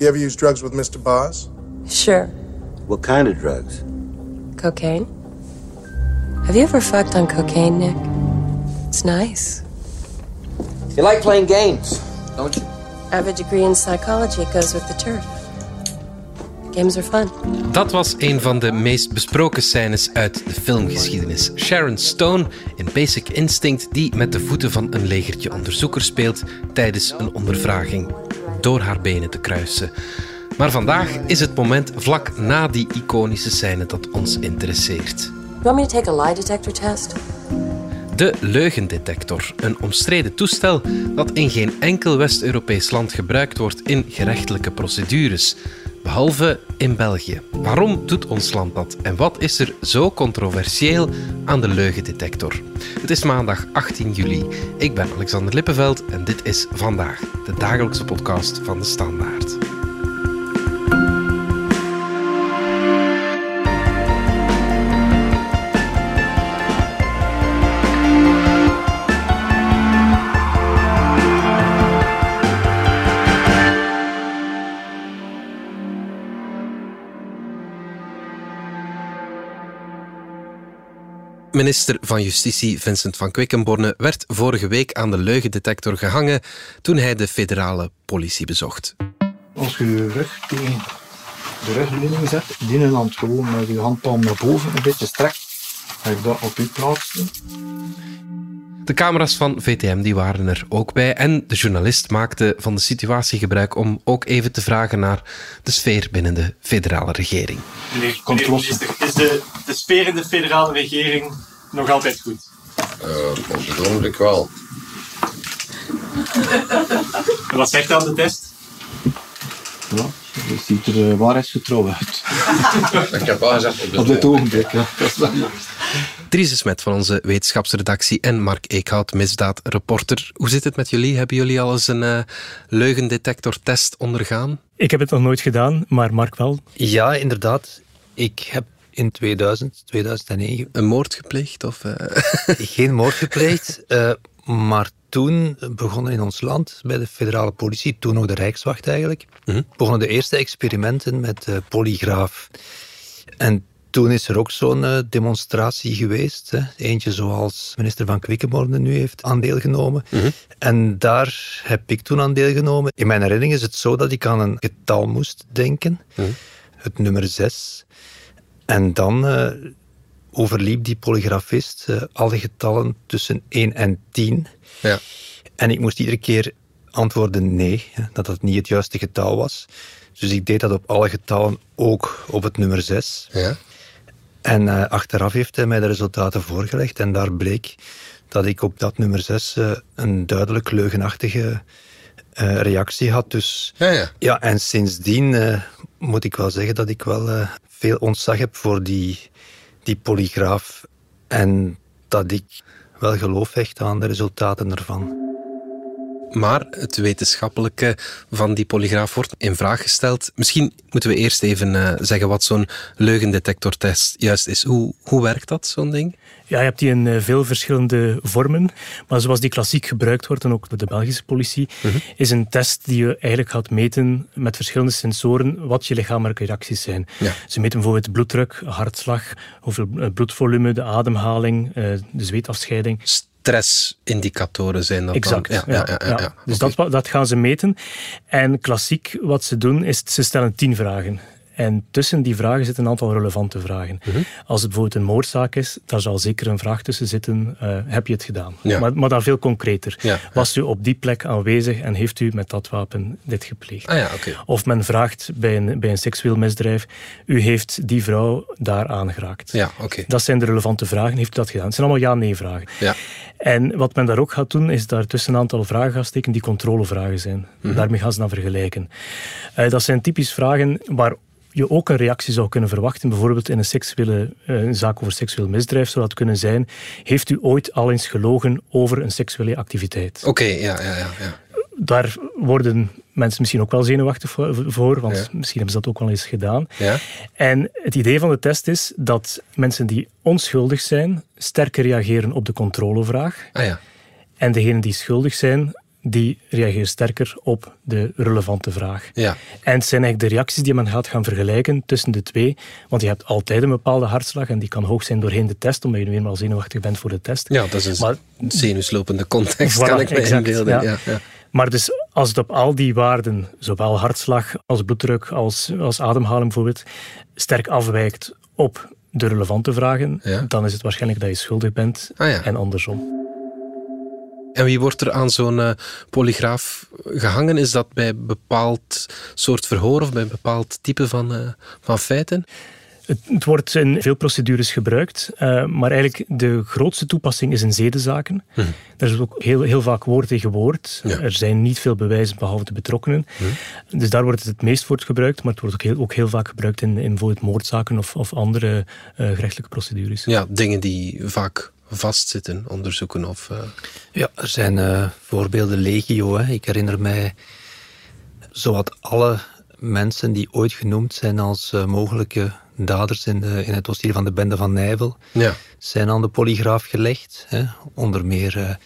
You ever use drugs with Mr. Boz? Sure. What kind of drugs? Cocaine. Have you ever fucked on cocaine, Nick? It's nice. You like playing games, don't you? I have a degree in psychology. It goes with the turf. Games are fun. Dat was een van de meest besproken scènes uit de filmgeschiedenis. Sharon Stone in Basic Instinct, die met de voeten van een legertje onderzoekers speelt tijdens een ondervraging, door haar benen te kruisen. Maar vandaag is het moment vlak na die iconische scène dat ons interesseert. You want me to take a lie detector test? De leugendetector, een omstreden toestel dat in geen enkel West-Europees land gebruikt wordt in gerechtelijke procedures. Behalve in België. Waarom doet ons land dat en wat is er zo controversieel aan de leugendetector? Het is maandag 18 juli. Ik ben Alexander Lippenveld en dit is vandaag de dagelijkse podcast van de Standaard. Minister van Justitie Vincent van Quickenborne werd vorige week aan de leugendetector gehangen toen hij de federale politie bezocht. Als je je rug tegen de rugleuning zet, die hand gewoon met je handpalm naar boven een beetje strekt, ga ik dat op je plaatsen. De camera's van VTM die waren er ook bij en de journalist maakte van de situatie gebruik om ook even te vragen naar de sfeer binnen de federale regering. Meneer, meneer minister, is de, de sfeer in de federale regering nog altijd goed? Uh, op het ogenblik wel. En wat zegt dan de test? Ja, het ziet er uh, waarheidsgetrouw uit. Ik heb wel gezegd op dit, Op dit ogenblik, ja. Dat is wel Dries de Smet van onze wetenschapsredactie en Mark Eekhout, misdaadreporter. Hoe zit het met jullie? Hebben jullie al eens een uh, leugendetectortest ondergaan? Ik heb het nog nooit gedaan, maar Mark wel. Ja, inderdaad. Ik heb in 2000, 2009... Een moord gepleegd? Of, uh... Geen moord gepleegd, uh, maar toen begonnen in ons land, bij de federale politie, toen nog de Rijkswacht eigenlijk, mm -hmm. begonnen de eerste experimenten met uh, polygraaf. En toen is er ook zo'n uh, demonstratie geweest. Hè. Eentje zoals minister van Quickenborne nu heeft aandeel genomen. Mm -hmm. En daar heb ik toen aan deelgenomen. In mijn herinnering is het zo dat ik aan een getal moest denken. Mm -hmm. Het nummer 6. En dan uh, overliep die polygrafist uh, alle getallen tussen 1 en 10. Ja. En ik moest iedere keer antwoorden nee, dat dat niet het juiste getal was. Dus ik deed dat op alle getallen, ook op het nummer 6. Ja. En uh, achteraf heeft hij mij de resultaten voorgelegd en daar bleek dat ik op dat nummer 6 uh, een duidelijk leugenachtige uh, reactie had. Dus, ja, ja. ja en sindsdien moet ik wel zeggen dat ik wel veel ontzag heb voor die, die polygraaf en dat ik wel geloof hecht aan de resultaten ervan. Maar het wetenschappelijke van die polygraaf wordt in vraag gesteld. Misschien moeten we eerst even uh, zeggen wat zo'n leugendetectortest juist is. Hoe, hoe werkt dat, zo'n ding? Ja, je hebt die in uh, veel verschillende vormen. Maar zoals die klassiek gebruikt wordt, en ook door de Belgische politie, uh -huh. is een test die je eigenlijk gaat meten met verschillende sensoren wat je lichamelijke reacties zijn. Ja. Ze meten bijvoorbeeld bloeddruk, hartslag, hoeveel bloedvolume, de ademhaling, de zweetafscheiding stressindicatoren zijn dat exact, dan. Ja, ja, ja, ja. Dus okay. dat, dat gaan ze meten. En klassiek wat ze doen, is ze stellen tien vragen. En tussen die vragen zitten een aantal relevante vragen. Mhm. Uh -huh. Als het bijvoorbeeld een moordzaak is, daar zal zeker een vraag tussen zitten. Uh, heb je het gedaan? Ja. Maar, maar dan veel concreter. Ja, Was u op die plek aanwezig en heeft u met dat wapen dit gepleegd? Ah, ja, okay. Of men vraagt bij een, bij een seksueel misdrijf, u heeft die vrouw daar aangeraakt. Ja, okay. Dat zijn de relevante vragen. Heeft u dat gedaan? Het zijn allemaal ja-nee vragen. Ja. En wat men daar ook gaat doen, is daar tussen een aantal vragen gaan steken die controlevragen zijn. Mhm. Daarmee gaan ze dan vergelijken. Uh, dat zijn typisch vragen waar je ook een reactie zou kunnen verwachten, bijvoorbeeld in een, seksuele, een zaak over seksueel misdrijf, zou dat kunnen zijn, heeft u ooit al eens gelogen over een seksuele activiteit? Oké, okay, ja, ja, ja, ja. Daar worden mensen misschien ook wel zenuwachtig voor, want ja. misschien hebben ze dat ook wel eens gedaan. Ja. En het idee van de test is dat mensen die onschuldig zijn, sterker reageren op de controlevraag. Ah, ja. En degenen die schuldig zijn, die reageert sterker op de relevante vraag. Ja. En het zijn eigenlijk de reacties die men gaat gaan vergelijken tussen de twee. Want je hebt altijd een bepaalde hartslag en die kan hoog zijn doorheen de test, omdat je nu eenmaal zenuwachtig bent voor de test. Ja, dat is een Maar- zenuwslopende context, Voilà, kan ik me inbeelden. ja. Ja. Maar dus als het op al die waarden, zowel hartslag als bloeddruk als, als ademhaling bijvoorbeeld, sterk afwijkt op de relevante vragen, dan is het waarschijnlijk dat je schuldig bent Ah, en andersom. En wie wordt er aan zo'n eh, polygraaf gehangen? Is dat bij een bepaald soort verhoor of bij een bepaald type van, eh, van feiten? Het, wordt in veel procedures gebruikt, eh, maar eigenlijk de grootste toepassing is in zedenzaken. Daar is ook heel, heel vaak woord tegen woord. Ja. Er zijn niet veel bewijzen behalve de betrokkenen. Dus daar wordt het het meest voor gebruikt, maar het wordt ook heel, ook heel vaak gebruikt in, in bijvoorbeeld moordzaken of, of andere gerechtelijke procedures. Ja, dingen die vaak vastzitten, onderzoeken of... eh, Ja, er zijn eh, voorbeelden legio. Hè. Ik herinner mij zowat alle mensen die ooit genoemd zijn als eh, mogelijke daders in, de, in het dossier van de bende van Nijvel, ja. zijn aan de polygraaf gelegd. Hè. Onder meer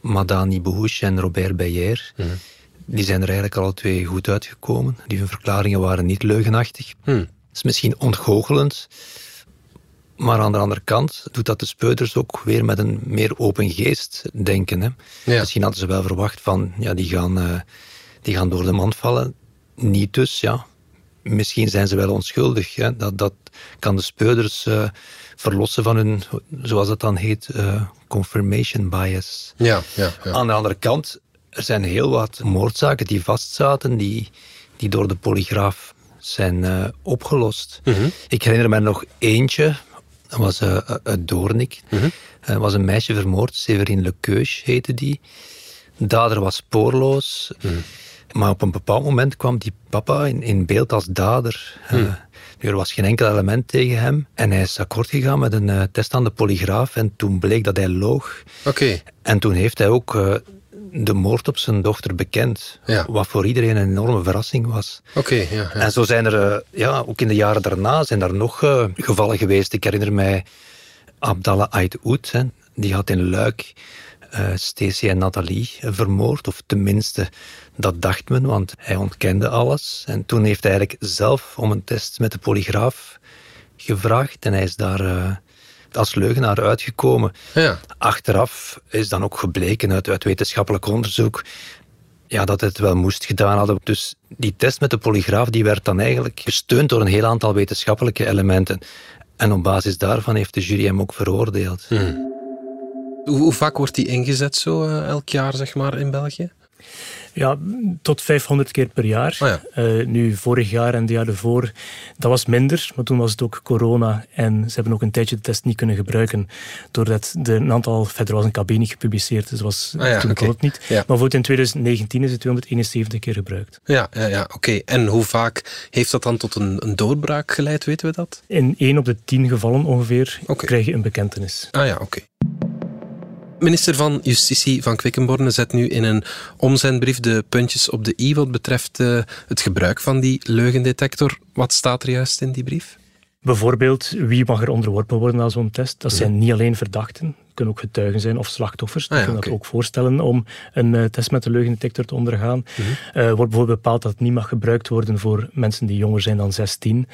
Madani Bouhouche en Robert Beyer. Die zijn er eigenlijk alle twee goed uitgekomen. Die hun verklaringen waren niet leugenachtig. Hm. Het is misschien ontgoochelend, maar aan de andere kant doet dat de speuders ook weer met een meer open geest denken. Hè. Ja. Misschien hadden ze wel verwacht van, ja, die gaan, eh, die gaan door de mand vallen. Niet dus, ja. Misschien zijn ze wel onschuldig. Hè. Dat, dat kan de speuders eh, verlossen van hun, zoals dat dan heet, eh, confirmation bias. Ja, ja, ja. Aan de andere kant, er zijn heel wat moordzaken die vastzaten, die, die door de polygraaf zijn opgelost. Ik herinner me nog eentje, dat was eh uit Doornik. Er was een meisje vermoord, Severine Lekeus heette die. De dader was spoorloos. Maar op een bepaald moment kwam die papa in, in beeld als dader. Eh, nu, er was geen enkel element tegen hem. En hij is akkoord gegaan met een eh, test aan de polygraaf. En toen bleek dat hij loog. Oké, En toen heeft hij ook eh, de moord op zijn dochter bekend. Ja. Wat voor iedereen een enorme verrassing was. oké, ja, ja. En zo zijn er, eh, ja, ook in de jaren daarna, zijn er nog eh, gevallen geweest. Ik herinner mij Abdallah Ait Oud, hè. die had in Luik eh Stacey en Nathalie vermoord. Of tenminste, dat dacht men, want hij ontkende alles. En toen heeft hij eigenlijk zelf om een test met de polygraaf gevraagd. En hij is daar als leugenaar uitgekomen. Ja. Achteraf is dan ook gebleken uit, uit wetenschappelijk onderzoek ja, dat het wel moest gedaan hadden. Dus die test met de polygraaf die werd dan eigenlijk gesteund door een heel aantal wetenschappelijke elementen. En op basis daarvan heeft de jury hem ook veroordeeld. Hoe, hoe vaak wordt die ingezet zo eh, elk jaar, zeg maar, in België? Ja, tot 500 keer per jaar. Oh ja. Eh, nu, vorig jaar en het jaar ervoor, dat was minder, maar toen was het ook corona en ze hebben ook een tijdje de test niet kunnen gebruiken, doordat de, een aantal, verder was een KB niet gepubliceerd, dus was, Ah ja, toen kon het niet. Ja. Maar bijvoorbeeld in 2019 is het 271 keer gebruikt. Ja, ja, ja oké. En hoe vaak heeft dat dan tot een, een doorbraak geleid, weten we dat? In 1 op de 10 gevallen ongeveer krijg je een bekentenis. Ah ja, oké. Minister van Justitie van Quickenborne zet nu in een omzendbrief de puntjes op de i wat betreft eh, het gebruik van die leugendetector. Wat staat er juist in die brief? Bijvoorbeeld, wie mag er onderworpen worden aan zo'n test? Dat zijn niet alleen verdachten, het kunnen ook getuigen zijn of slachtoffers. Ah ja, dat ook voorstellen om een eh, test met de leugendetector te ondergaan. Mhm. Eh, wordt bijvoorbeeld bepaald dat het niet mag gebruikt worden voor mensen die jonger zijn dan 16.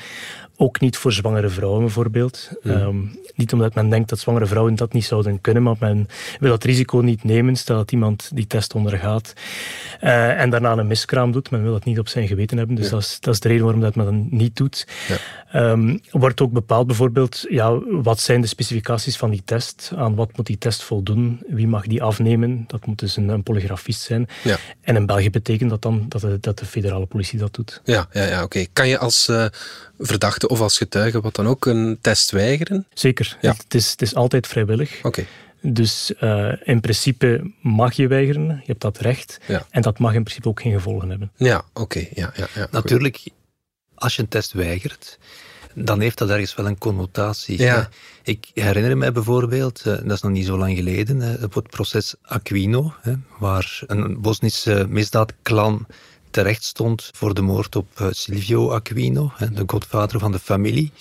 Ook niet voor zwangere vrouwen bijvoorbeeld. Ehm, niet omdat men denkt dat zwangere vrouwen dat niet zouden kunnen, maar men wil dat risico niet nemen. Stel dat iemand die test ondergaat eh, en daarna een miskraam doet. Men wil dat niet op zijn geweten hebben. Dus dat, is, dat is de reden waarom dat men dat niet doet. Ja. Ehm, wordt ook bepaald bijvoorbeeld, ja, wat zijn de specificaties van die test? Aan wat moet die test voldoen? Wie mag die afnemen? Dat moet dus een, een polygrafist zijn. Ja. En in België betekent dat dan dat de, dat de federale politie dat doet. Ja, ja, ja oké. Kan je als eh, verdachte of als getuige wat dan ook een test weigeren? Zeker. Ja. Het, is, het is altijd vrijwillig. Oké. Dus eh, in principe mag je weigeren. Je hebt dat recht. Ja. En dat mag in principe ook geen gevolgen hebben. Ja, oké. Ja, ja, ja. Natuurlijk, als je een test weigert, dan heeft dat ergens wel een connotatie. Ja. Ik herinner mij bijvoorbeeld, eh, dat is nog niet zo lang geleden, op het proces Aquino, hè, waar een Bosnische misdaadklan terecht stond voor de moord op eh, Silvio Aquino, de godvader van de familie.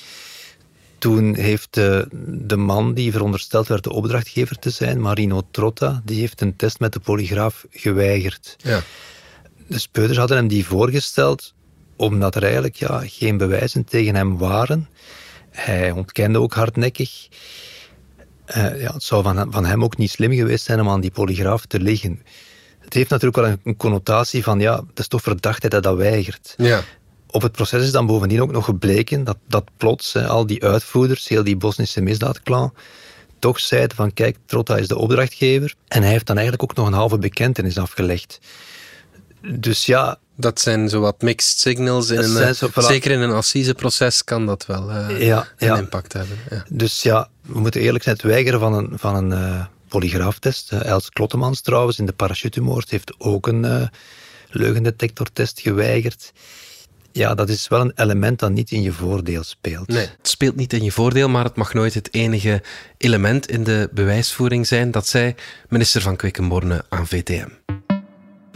toen heeft de, de man die verondersteld werd de opdrachtgever te zijn, Marino Trotta, die heeft een test met de polygraaf geweigerd. Ja. De speurders hadden hem die voorgesteld omdat er eigenlijk ja, geen bewijzen tegen hem waren. Hij ontkende ook hardnekkig. Uh, ja, het zou van, van hem ook niet slim geweest zijn om aan die polygraaf te liggen. Het heeft natuurlijk wel een, connotatie van, ja, het is toch verdacht dat hij dat weigert. Ja. Op het proces is dan bovendien ook nog gebleken dat, dat plots hè, al die uitvoerders, heel die Bosnische misdaadklan, toch zeiden van kijk, Trotta is de opdrachtgever. En hij heeft dan eigenlijk ook nog een halve bekentenis afgelegd. Dus ja... Dat zijn zo wat mixed signals. In een, zo, Zeker in een assiseproces kan dat wel uh, ja, een ja. impact hebben. Ja. Dus ja, we moeten eerlijk zijn, het weigeren van een, van een uh, polygraaftest. Uh, Els Klottemans trouwens in de parachutemoord heeft ook een leugendetectortest geweigerd ja, dat is wel een element dat niet in je voordeel speelt. Het speelt niet in je voordeel, maar het mag nooit het enige element in de bewijsvoering zijn. Dat zei minister van Quickenborne aan VTM.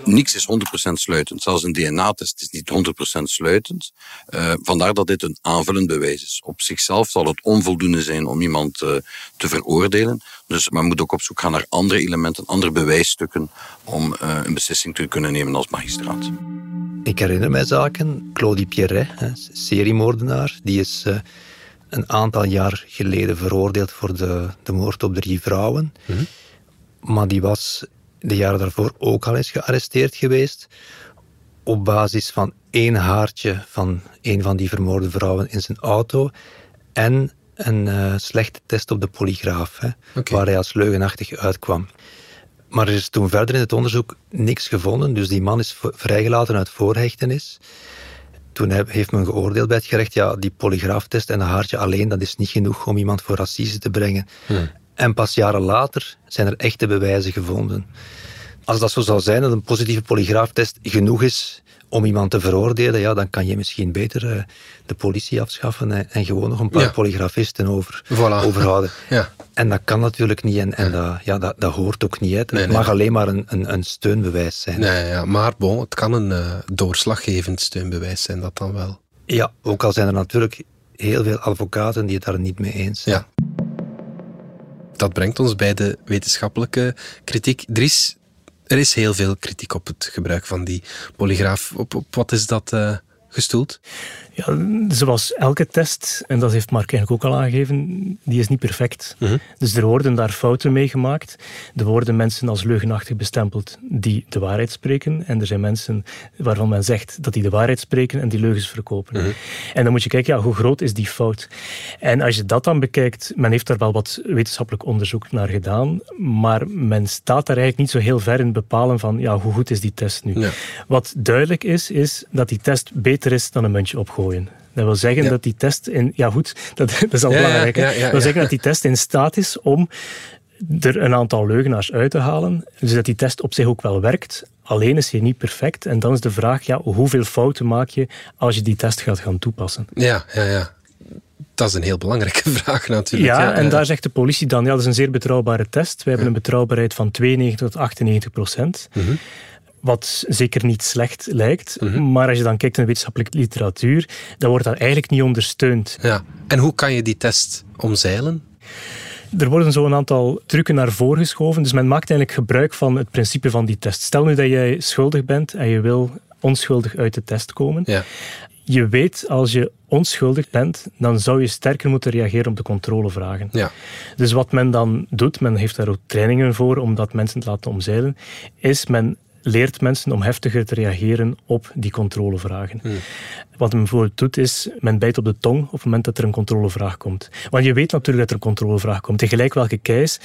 Niks is 100% sluitend. Zelfs een DNA-test is niet 100% sluitend. Uh, vandaar dat dit een aanvullend bewijs is. Op zichzelf zal het onvoldoende zijn om iemand uh, te veroordelen. Dus men moet ook op zoek gaan naar andere elementen, andere bewijsstukken om uh, een beslissing te kunnen nemen als magistraat. Ik herinner mij zaken. Claudie Pierret, seriemoordenaar, die is uh, een aantal jaar geleden veroordeeld voor de, de moord op drie vrouwen. Mhm. Maar die was de jaren daarvoor ook al eens gearresteerd geweest. Op basis van één haartje van een van die vermoorde vrouwen in zijn auto. En een uh, slechte test op de polygraaf, hè, Okay. waar hij als leugenachtig uitkwam. Maar er is toen verder in het onderzoek niks gevonden, dus die man is vrijgelaten uit voorhechtenis. Toen heeft men geoordeeld bij het gerecht, ja, die polygraaftest en een haartje alleen, dat is niet genoeg om iemand voor assise te brengen. Hmm. En pas jaren later zijn er echte bewijzen gevonden. Als dat zo zou zijn, dat een positieve polygraaftest genoeg is om iemand te veroordelen, ja, dan kan je misschien beter eh, de politie afschaffen en, en gewoon nog een paar Ja. polygrafisten over, Voilà. overhouden. Ja. En dat kan natuurlijk niet en, en dat, ja, dat, dat hoort ook niet. Het Nee, nee. mag alleen maar een, een, een steunbewijs zijn. Nee, ja, maar bon, het kan een eh, doorslaggevend steunbewijs zijn, dat dan wel. Ja, ook al zijn er natuurlijk heel veel advocaten die het daar niet mee eens zijn. Ja. Dat brengt ons bij de wetenschappelijke kritiek. Dries, er is heel veel kritiek op het gebruik van die polygraaf. Op, wat is dat eh, gestoeld? Ja, zoals elke test, en dat heeft Mark eigenlijk ook al aangegeven, die is niet perfect. Mhm. Dus er worden daar fouten mee gemaakt. Er worden mensen als leugenachtig bestempeld die de waarheid spreken. En er zijn mensen waarvan men zegt dat die de waarheid spreken en die leugens verkopen. Mhm. En dan moet je kijken, ja, hoe groot is die fout? En als je dat dan bekijkt, men heeft daar wel wat wetenschappelijk onderzoek naar gedaan, maar men staat daar eigenlijk niet zo heel ver in het bepalen van, ja, hoe goed is die test nu? Ja. Wat duidelijk is, is dat die test beter is dan een muntje opgooien. Dat wil zeggen Ja. dat die test in... Ja goed, dat, dat is al Ja, belangrijk. ja, dat wil zeggen dat die test in staat is om er een aantal leugenaars uit te halen. Dus dat die test op zich ook wel werkt. Alleen is hij niet perfect. En dan is de vraag, ja, hoeveel fouten maak je als je die test gaat gaan toepassen? Ja, ja, ja. Dat is een heel belangrijke vraag natuurlijk. Ja, en daar zegt de politie dan, ja, dat is een zeer betrouwbare test. We hebben een betrouwbaarheid van 92 tot 98 procent. Mhm. Wat zeker niet slecht lijkt. Mhm. Maar als je dan kijkt naar wetenschappelijke literatuur, dan wordt dat eigenlijk niet ondersteund. Ja. En hoe kan je die test omzeilen? Er worden zo een aantal trucken naar voren geschoven. Dus men maakt eigenlijk gebruik van het principe van die test. Stel nu dat jij schuldig bent en je wil onschuldig uit de test komen. Ja. Je weet, als je onschuldig bent, dan zou je sterker moeten reageren op de controlevragen. Ja. Dus wat men dan doet, men heeft daar ook trainingen voor om dat mensen te laten omzeilen, is men leert mensen om heftiger te reageren op die controlevragen. Wat men bijvoorbeeld doet, is men bijt op de tong op het moment dat er een controlevraag komt. Want je weet natuurlijk dat er een controlevraag komt. Tegelijk welke keis,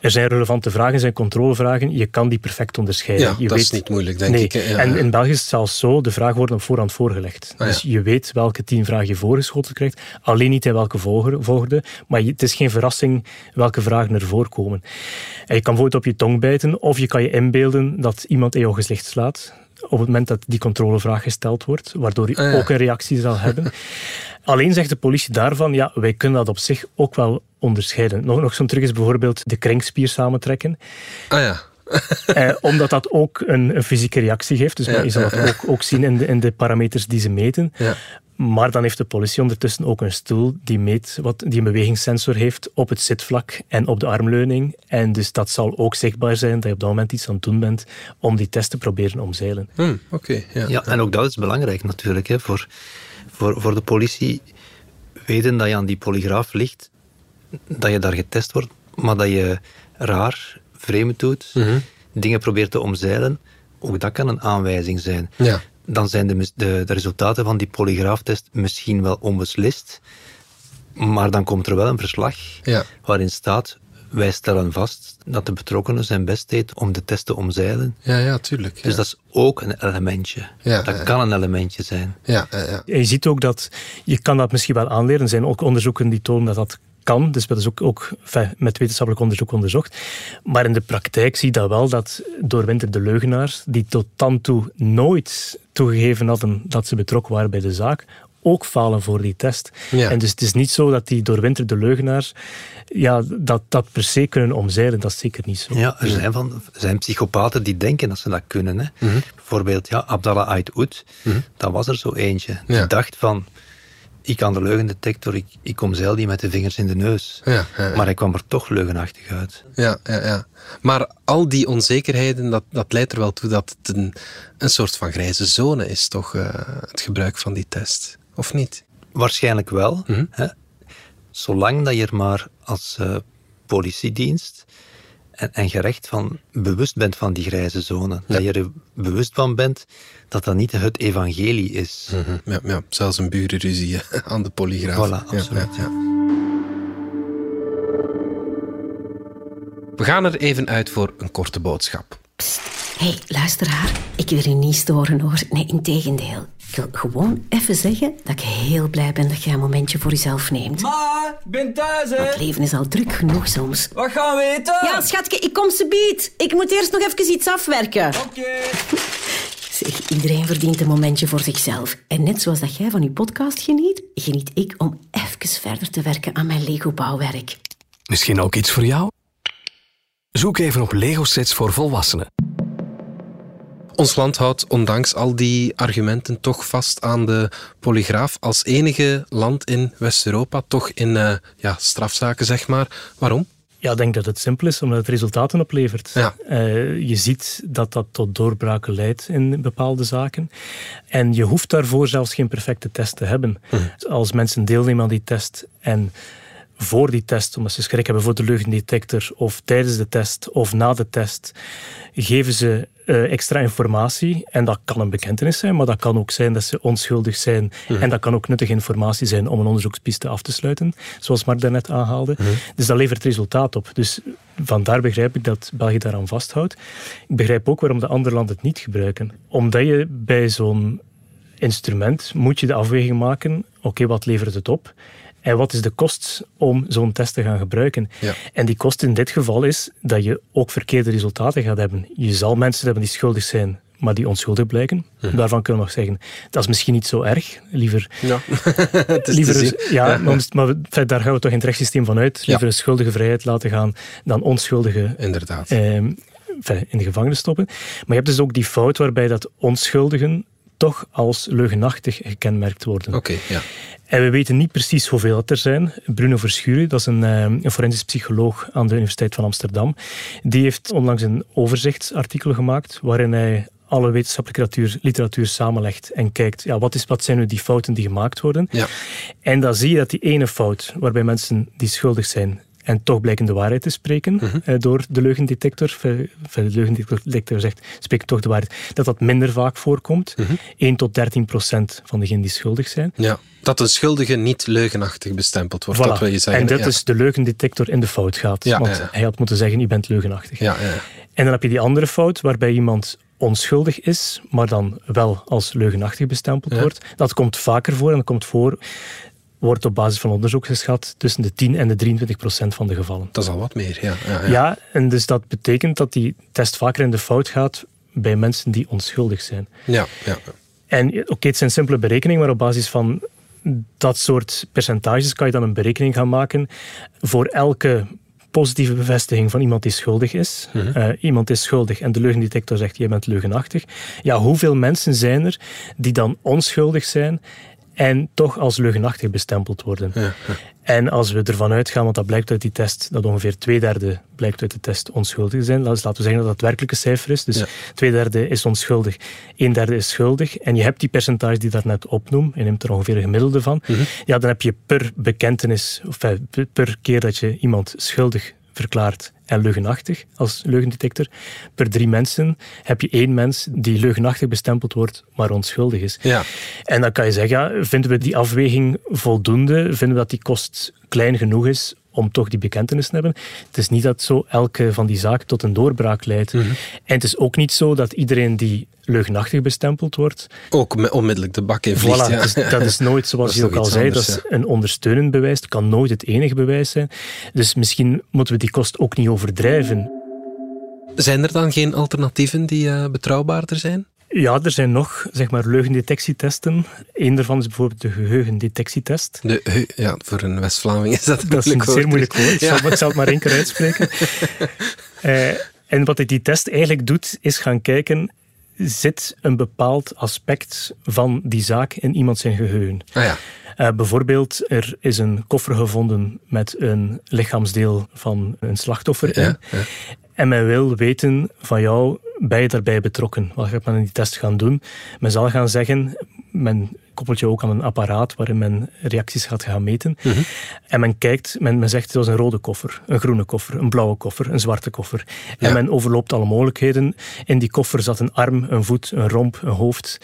er zijn relevante vragen, zijn controlevragen, je kan die perfect onderscheiden. Ja, je dat is niet moeilijk, denk nee. ik. Ja, en in België is het zelfs zo, de vragen worden op voorhand voorgelegd. Ah, dus ja. je weet welke tien vragen je voorgeschoten krijgt, alleen niet in welke volgorde, maar het is geen verrassing welke vragen er voorkomen. En je kan bijvoorbeeld op je tong bijten, of je kan je inbeelden dat iemand jouw gezicht slaat op het moment dat die controlevraag gesteld wordt, waardoor je Ah, ja. ook een reactie zal hebben. Alleen zegt de politie daarvan, ja, wij kunnen dat op zich ook wel onderscheiden. Nog, nog zo'n truc is bijvoorbeeld de kringspier samentrekken. Ah ja. Eh, omdat dat ook een, een fysieke reactie geeft. Dus Ja, je zal ja, dat ja. ook, ook zien in de, in de parameters die ze meten. Ja. Maar dan heeft de politie ondertussen ook een stoel die meet wat die een bewegingssensor heeft op het zitvlak en op de armleuning. En dus dat zal ook zichtbaar zijn dat je op dat moment iets aan het doen bent om die test te proberen omzeilen. Hm, Oké, ja. Ja, en ook dat is belangrijk natuurlijk. Hè, voor, voor, voor de politie weten dat je aan die polygraaf ligt, dat je daar getest wordt, maar dat je raar, vreemd doet, Mhm. dingen probeert te omzeilen, ook dat kan een aanwijzing zijn. Ja. Dan zijn de, de, de resultaten van die polygraaftest misschien wel onbeslist, maar dan komt er wel een verslag Ja. waarin staat, wij stellen vast dat de betrokkenen zijn best deed om de test te omzeilen. Ja, ja, tuurlijk. Ja. Dus dat is ook een elementje. Ja, dat ja. kan een elementje zijn. ja, ja, ja. En je ziet ook dat, je kan dat misschien wel aanleren. Er zijn ook onderzoeken die tonen dat dat kan. Dus dat is ook, ook met wetenschappelijk onderzoek onderzocht. Maar in de praktijk zie je dat wel, dat doorwinterde leugenaars, die tot dan toe nooit toegegeven hadden dat ze betrokken waren bij de zaak, ook falen voor die test. Ja. En dus het is niet zo dat die doorwinterde leugenaars ja, dat, dat per se kunnen omzeilen. Dat is zeker niet zo. Ja, er zijn, van, er zijn psychopaten die denken dat ze dat kunnen. Hè. Bijvoorbeeld ja, Abdallah Ait Oud, dat was er zo eentje. Die Ja. dacht van, ik kan de leugendetector, ik, ik omzeil die met de vingers in de neus. Ja, ja, ja. Maar hij kwam er toch leugenachtig uit. Ja, ja, ja. Maar al die onzekerheden, dat, dat leidt er wel toe dat het een, een soort van grijze zone is, toch? eh, het gebruik van die test. Of niet? Waarschijnlijk wel. Mhm. Hè? Zolang dat je er maar als eh, politiedienst en, en gerecht van bewust bent van die grijze zone. Dat je er bewust van bent dat dat niet het evangelie is. Hm, Ja, ja, zelfs een burenruzie aan de polygraaf. Voilà, absoluut. ja, ja. We gaan er even uit voor een korte boodschap. Hé, hey, luisteraar. Ik wil u niet storen hoor. Nee, integendeel. Ik wil gewoon even zeggen dat ik heel blij ben dat jij een momentje voor jezelf neemt. Ma, ik ben thuis, hè. Het leven is al druk genoeg soms. Wat gaan we eten? Ja, schatje, ik kom ze bied. Ik moet eerst nog even iets afwerken. Oké. Zeg, iedereen verdient een momentje voor zichzelf. En net zoals dat jij van je podcast geniet, geniet ik om even verder te werken aan mijn Lego-bouwwerk. Misschien ook iets voor jou? Zoek even op Lego sets voor volwassenen. Ons land houdt ondanks al die argumenten toch vast aan de polygraaf als enige land in West-Europa, toch in eh, ja, strafzaken, zeg maar. Waarom? Ja, ik denk dat het simpel is, omdat het resultaten oplevert. Ja. Eh, je ziet dat dat tot doorbraken leidt in bepaalde zaken. En je hoeft daarvoor zelfs geen perfecte test te hebben. Als mensen deelnemen aan die test en voor die test, omdat ze schrik hebben voor de leugendetector, of tijdens de test of na de test, geven ze eh, extra informatie. En dat kan een bekentenis zijn, maar dat kan ook zijn dat ze onschuldig zijn. En dat kan ook nuttige informatie zijn om een onderzoekspiste af te sluiten, zoals Mark daarnet aanhaalde. Dus dat levert resultaat op. Dus vandaar begrijp ik dat België daaraan vasthoudt. Ik begrijp ook waarom de andere landen het niet gebruiken. Omdat je bij zo'n instrument moet je de afweging maken, oké, wat levert het op? En wat is de kost om zo'n test te gaan gebruiken? Ja. En die kost in dit geval is dat je ook verkeerde resultaten gaat hebben. Je zal mensen hebben die schuldig zijn, maar die onschuldig blijken. Daarvan kunnen we nog zeggen, dat is misschien niet zo erg. Liever, Ja, het is liever ja, Ja. Maar, maar feit, daar gaan we toch in het rechtssysteem van uit. Liever Ja. een schuldige vrijheid laten gaan dan onschuldige Inderdaad. ehm, in de gevangenis stoppen. Maar je hebt dus ook die fout waarbij dat onschuldigen toch als leugenachtig gekenmerkt worden. Oké, ja. En we weten niet precies hoeveel het er zijn. Bruno Verschuren, dat is een, eh, een forensisch psycholoog aan de Universiteit van Amsterdam, die heeft onlangs een overzichtsartikel gemaakt waarin hij alle wetenschappelijke literatuur, literatuur samenlegt en kijkt, ja, wat, is, wat zijn nu die fouten die gemaakt worden? Ja. En dan zie je dat die ene fout, waarbij mensen die schuldig zijn en toch blijken de waarheid te spreken Mhm. eh, door de leugendetector, de leugendetector zegt, spreek toch de waarheid, dat dat minder vaak voorkomt. 1 tot 13 procent van degenen die schuldig zijn. ja. Dat een schuldige niet leugenachtig bestempeld wordt, Voilà. dat wil je zeggen. En ja. is de leugendetector in de fout gaat. Ja, want ja, hij had moeten zeggen, je bent leugenachtig. Ja, ja. En dan heb je die andere fout, waarbij iemand onschuldig is, maar dan wel als leugenachtig bestempeld wordt. Dat komt vaker voor en dat komt voor, wordt op basis van onderzoek geschat, tussen de 10 en de 23 procent van de gevallen. Dat is al wat meer, ja. ja, Ja. ja. en dus dat betekent dat die test vaker in de fout gaat bij mensen die onschuldig zijn. ja, ja. En oké, het zijn simpele berekeningen, maar op basis van dat soort percentages kan je dan een berekening gaan maken voor elke positieve bevestiging van iemand die schuldig is. Mhm. Eh, iemand is schuldig en de leugendetector zegt, jij bent leugenachtig. Ja, hoeveel mensen zijn er die dan onschuldig zijn en toch als leugenachtig bestempeld worden? En als we ervan uitgaan, want dat blijkt uit die test, dat ongeveer twee derde blijkt uit de test onschuldig zijn. Dus laten we zeggen dat dat het werkelijke cijfer is. Dus Ja. twee derde is onschuldig, een derde is schuldig. En je hebt die percentage die ik daarnet opnoem, je neemt er ongeveer een gemiddelde van. Ja, dan heb je per bekentenis, of eh, per keer dat je iemand schuldig verklaart en leugenachtig als leugendetector, per drie mensen heb je één mens die leugenachtig bestempeld wordt, maar onschuldig is. Ja. En dan kan je zeggen, ja, vinden we die afweging voldoende? Vinden we dat die kost klein genoeg is om toch die bekentenis te hebben? Het is niet dat zo elke van die zaken tot een doorbraak leidt. Mhm. En het is ook niet zo dat iedereen die leugenachtig bestempeld wordt, Ook onmiddellijk de bak in vliegt. Voilà, ja. dus dat is nooit, zoals je ook al zei, anders, dat is ja. een ondersteunend bewijs. Het kan nooit het enige bewijs zijn. Dus misschien moeten we die kost ook niet overdrijven. Zijn er dan geen alternatieven die eh, betrouwbaarder zijn? Ja, er zijn nog zeg maar, leugendetectietesten. Eén daarvan is bijvoorbeeld de geheugendetectietest. De, ja, voor een West-Vlaming is dat een Dat is een zeer moeilijk woord. Ik Ja. zal, ik zal het maar één keer uitspreken. Eh, en wat die test eigenlijk doet, is gaan kijken... Zit een bepaald aspect van die zaak in iemand zijn geheugen? Ah ja. Eh, bijvoorbeeld, er is een koffer gevonden met een lichaamsdeel van een slachtoffer in. Ja, ja. En men wil weten van jou, ben je daarbij betrokken? Wat gaat men in die test gaan doen? Men zal gaan zeggen, men koppelt je ook aan een apparaat waarin men reacties gaat gaan meten. Mhm. En men kijkt, men, men zegt het was een rode koffer, een groene koffer, een blauwe koffer, een zwarte koffer. En men overloopt alle mogelijkheden. In die koffer zat een arm, een voet, een romp, een hoofd.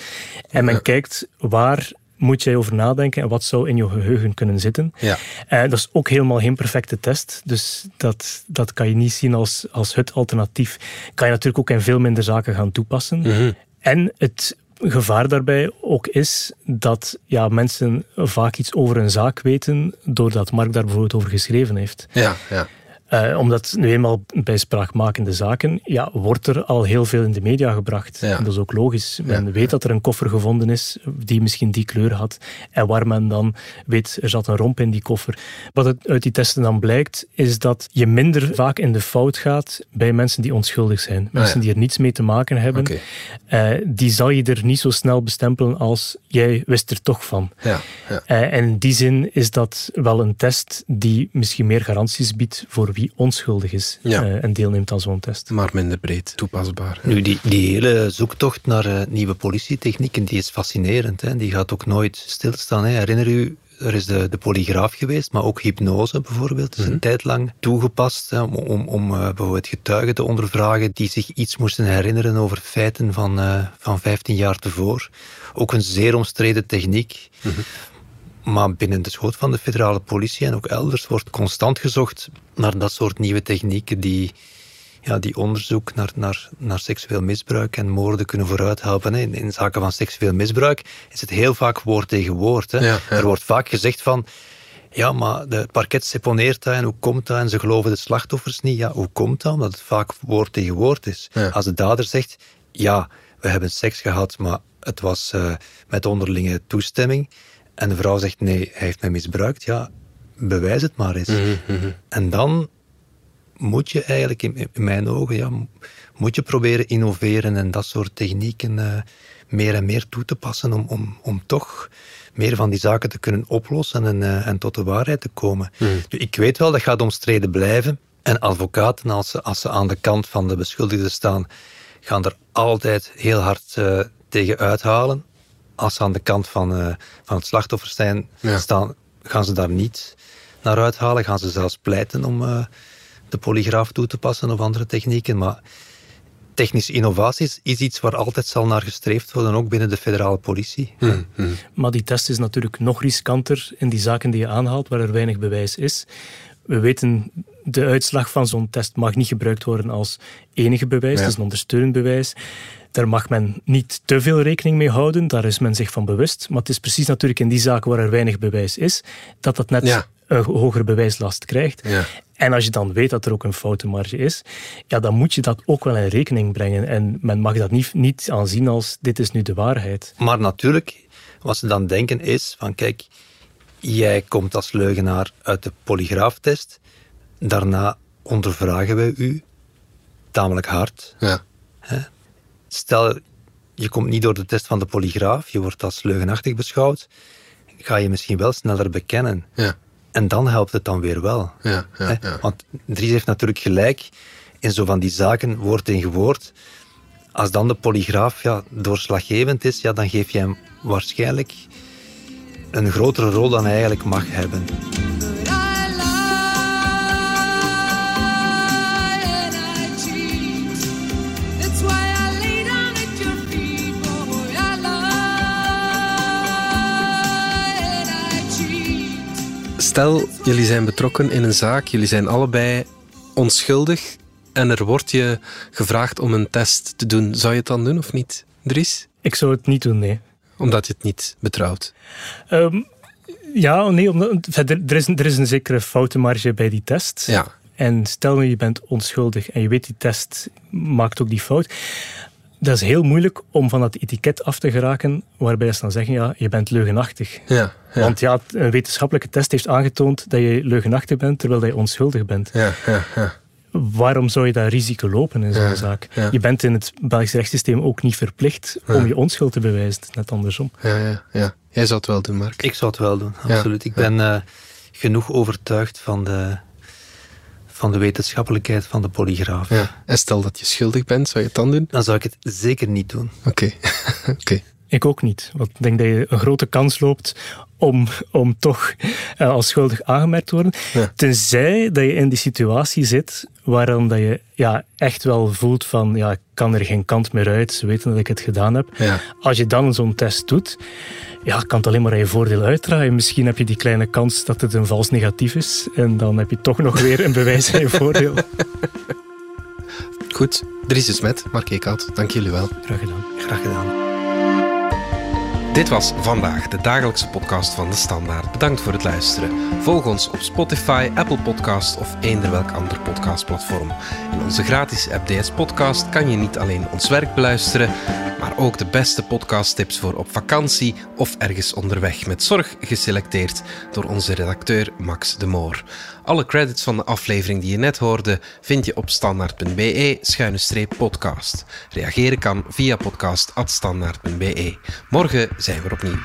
En men Ja. kijkt waar moet jij over nadenken en wat zou in je geheugen kunnen zitten. Ja. Eh, dat is ook helemaal geen perfecte test, dus dat, dat kan je niet zien als, als het alternatief. Kan je natuurlijk ook in veel minder zaken gaan toepassen. Mhm. En het gevaar daarbij ook is dat ja, mensen vaak iets over een zaak weten doordat Mark daar bijvoorbeeld over geschreven heeft. Ja, ja. Eh, omdat nu eenmaal bij spraakmakende zaken ja, wordt er al heel veel in de media gebracht. Ja. En dat is ook logisch. Men Ja. weet dat er een koffer gevonden is die misschien die kleur had. En waar men dan weet, er zat een romp in die koffer. Wat uit die testen dan blijkt, is dat je minder vaak in de fout gaat bij mensen die onschuldig zijn. Mensen Ah, ja. die er niets mee te maken hebben. Eh, die zal je er niet zo snel bestempelen als jij wist er toch van. Ja, ja. Eh, en in die zin is dat wel een test die misschien meer garanties biedt voor wie onschuldig is Ja. eh, en deelneemt aan zo'n test. Maar minder breed toepasbaar. Nu, die, die hele zoektocht naar eh, nieuwe politietechnieken, die is fascinerend. Hè? Die gaat ook nooit stilstaan. Hè? Herinner u, er is de, de polygraaf geweest, maar ook hypnose bijvoorbeeld is een tijd lang toegepast hè, om, om, om eh, bijvoorbeeld getuigen te ondervragen die zich iets moesten herinneren over feiten van, eh, van 15 jaar tevoren. Ook een zeer omstreden techniek. Maar binnen de schoot van de federale politie en ook elders wordt constant gezocht naar dat soort nieuwe technieken die, ja, die onderzoek naar, naar, naar seksueel misbruik en moorden kunnen vooruithelpen. In, in zaken van seksueel misbruik is het heel vaak woord tegen woord. Hè. Ja, ja. Er wordt vaak gezegd van, ja, maar het parket seponeert dat en hoe komt dat? En ze geloven de slachtoffers niet. Ja, hoe komt dat? Omdat het vaak woord tegen woord is. Ja. Als de dader zegt, ja, we hebben seks gehad, maar het was eh, met onderlinge toestemming. En de vrouw zegt, nee, hij heeft mij misbruikt. Ja, bewijs het maar eens. Mhm, En dan moet je eigenlijk, in, in mijn ogen, ja, moet je proberen innoveren en dat soort technieken eh, meer en meer toe te passen om, om, om toch meer van die zaken te kunnen oplossen en, eh, en tot de waarheid te komen. Nu, Ik weet wel, dat gaat omstreden blijven. En advocaten, als ze, als ze aan de kant van de beschuldigde staan, gaan er altijd heel hard eh, tegen uithalen. Als ze aan de kant van, eh, van het slachtoffer zijn, Ja. staan, gaan ze daar niet naar uithalen. Gaan ze zelfs pleiten om eh, de polygraaf toe te passen of andere technieken. Maar technische innovaties is iets waar altijd zal naar gestreefd worden, ook binnen de federale politie. Maar die test is natuurlijk nog riskanter in die zaken die je aanhaalt, waar er weinig bewijs is. We weten, de uitslag van zo'n test mag niet gebruikt worden als enige bewijs. Ja. Het is een ondersteunend bewijs. Daar mag men niet te veel rekening mee houden, daar is men zich van bewust. Maar het is precies natuurlijk in die zaken waar er weinig bewijs is, dat dat net Ja. een hogere bewijslast krijgt. Ja. En als je dan weet dat er ook een foutenmarge is, ja, dan moet je dat ook wel in rekening brengen. En men mag dat niet, niet aanzien als dit is nu de waarheid. Maar natuurlijk, wat ze dan denken is van kijk, jij komt als leugenaar uit de polygraaftest. Daarna ondervragen wij u tamelijk hard. Ja. Hè? Stel, je komt niet door de test van de polygraaf, je wordt als leugenachtig beschouwd, ga je misschien wel sneller bekennen. Ja. En dan helpt het dan weer wel. Ja, ja. Want Dries heeft natuurlijk gelijk in zo van die zaken, woord tegen woord. Als dan de polygraaf ja, doorslaggevend is, ja, dan geef je hem waarschijnlijk een grotere rol dan hij eigenlijk mag hebben. Stel, jullie zijn betrokken in een zaak, jullie zijn allebei onschuldig en er wordt je gevraagd om een test te doen. Zou je het dan doen of niet, Dries? Ik zou het niet doen, nee. Omdat je het niet betrouwt. Ehm, ja, nee, omdat, er, is, er is een zekere foutenmarge bij die test. Ja. En stel nu je bent onschuldig en je weet die test maakt ook die fout. Dat is heel moeilijk om van dat etiket af te geraken waarbij ze dan zeggen, ja, je bent leugenachtig. Ja, ja. Want ja, een wetenschappelijke test heeft aangetoond dat je leugenachtig bent terwijl je onschuldig bent. Ja, ja, ja. Waarom zou je dat risico lopen in zo'n Ja, zaak? ja. Je bent in het Belgisch rechtssysteem ook niet verplicht Ja. om je onschuld te bewijzen. Net andersom. Ja, ja, ja. Jij zou het wel doen, Mark. Ik zou het wel doen, Ja, absoluut. Ik ben eh, genoeg overtuigd van de, van de wetenschappelijkheid van de polygraaf. Ja. En stel dat je schuldig bent, zou je het dan doen? Dan zou ik het zeker niet doen. Oké. Oké. Ik ook niet. Want ik denk dat je een grote kans loopt om, om toch eh, als schuldig aangemerkt te worden. Ja. Tenzij dat je in die situatie zit waarom dat je ja, echt wel voelt van ja, ik kan er geen kant meer uit, ze weten dat ik het gedaan heb. Ja. Als je dan zo'n test doet, ja, kan het alleen maar aan je voordeel uitdraaien. Misschien heb je die kleine kans dat het een vals negatief is en dan heb je toch nog weer een bewijs aan je voordeel. Goed. Dries de Smet, Mark Eekhout, dank jullie wel. Graag gedaan. Graag gedaan. Dit was vandaag de dagelijkse podcast van De Standaard. Bedankt voor het luisteren. Volg ons op Spotify, Apple Podcast of eender welk ander podcastplatform. In onze gratis app DS Podcast kan je niet alleen ons werk beluisteren, maar ook de beste podcasttips voor op vakantie of ergens onderweg met zorg geselecteerd door onze redacteur Max de Moor. Alle credits van de aflevering die je net hoorde vind je op standaard.be-podcast. Reageren kan via podcast.standaard.be. Morgen zijn we opnieuw.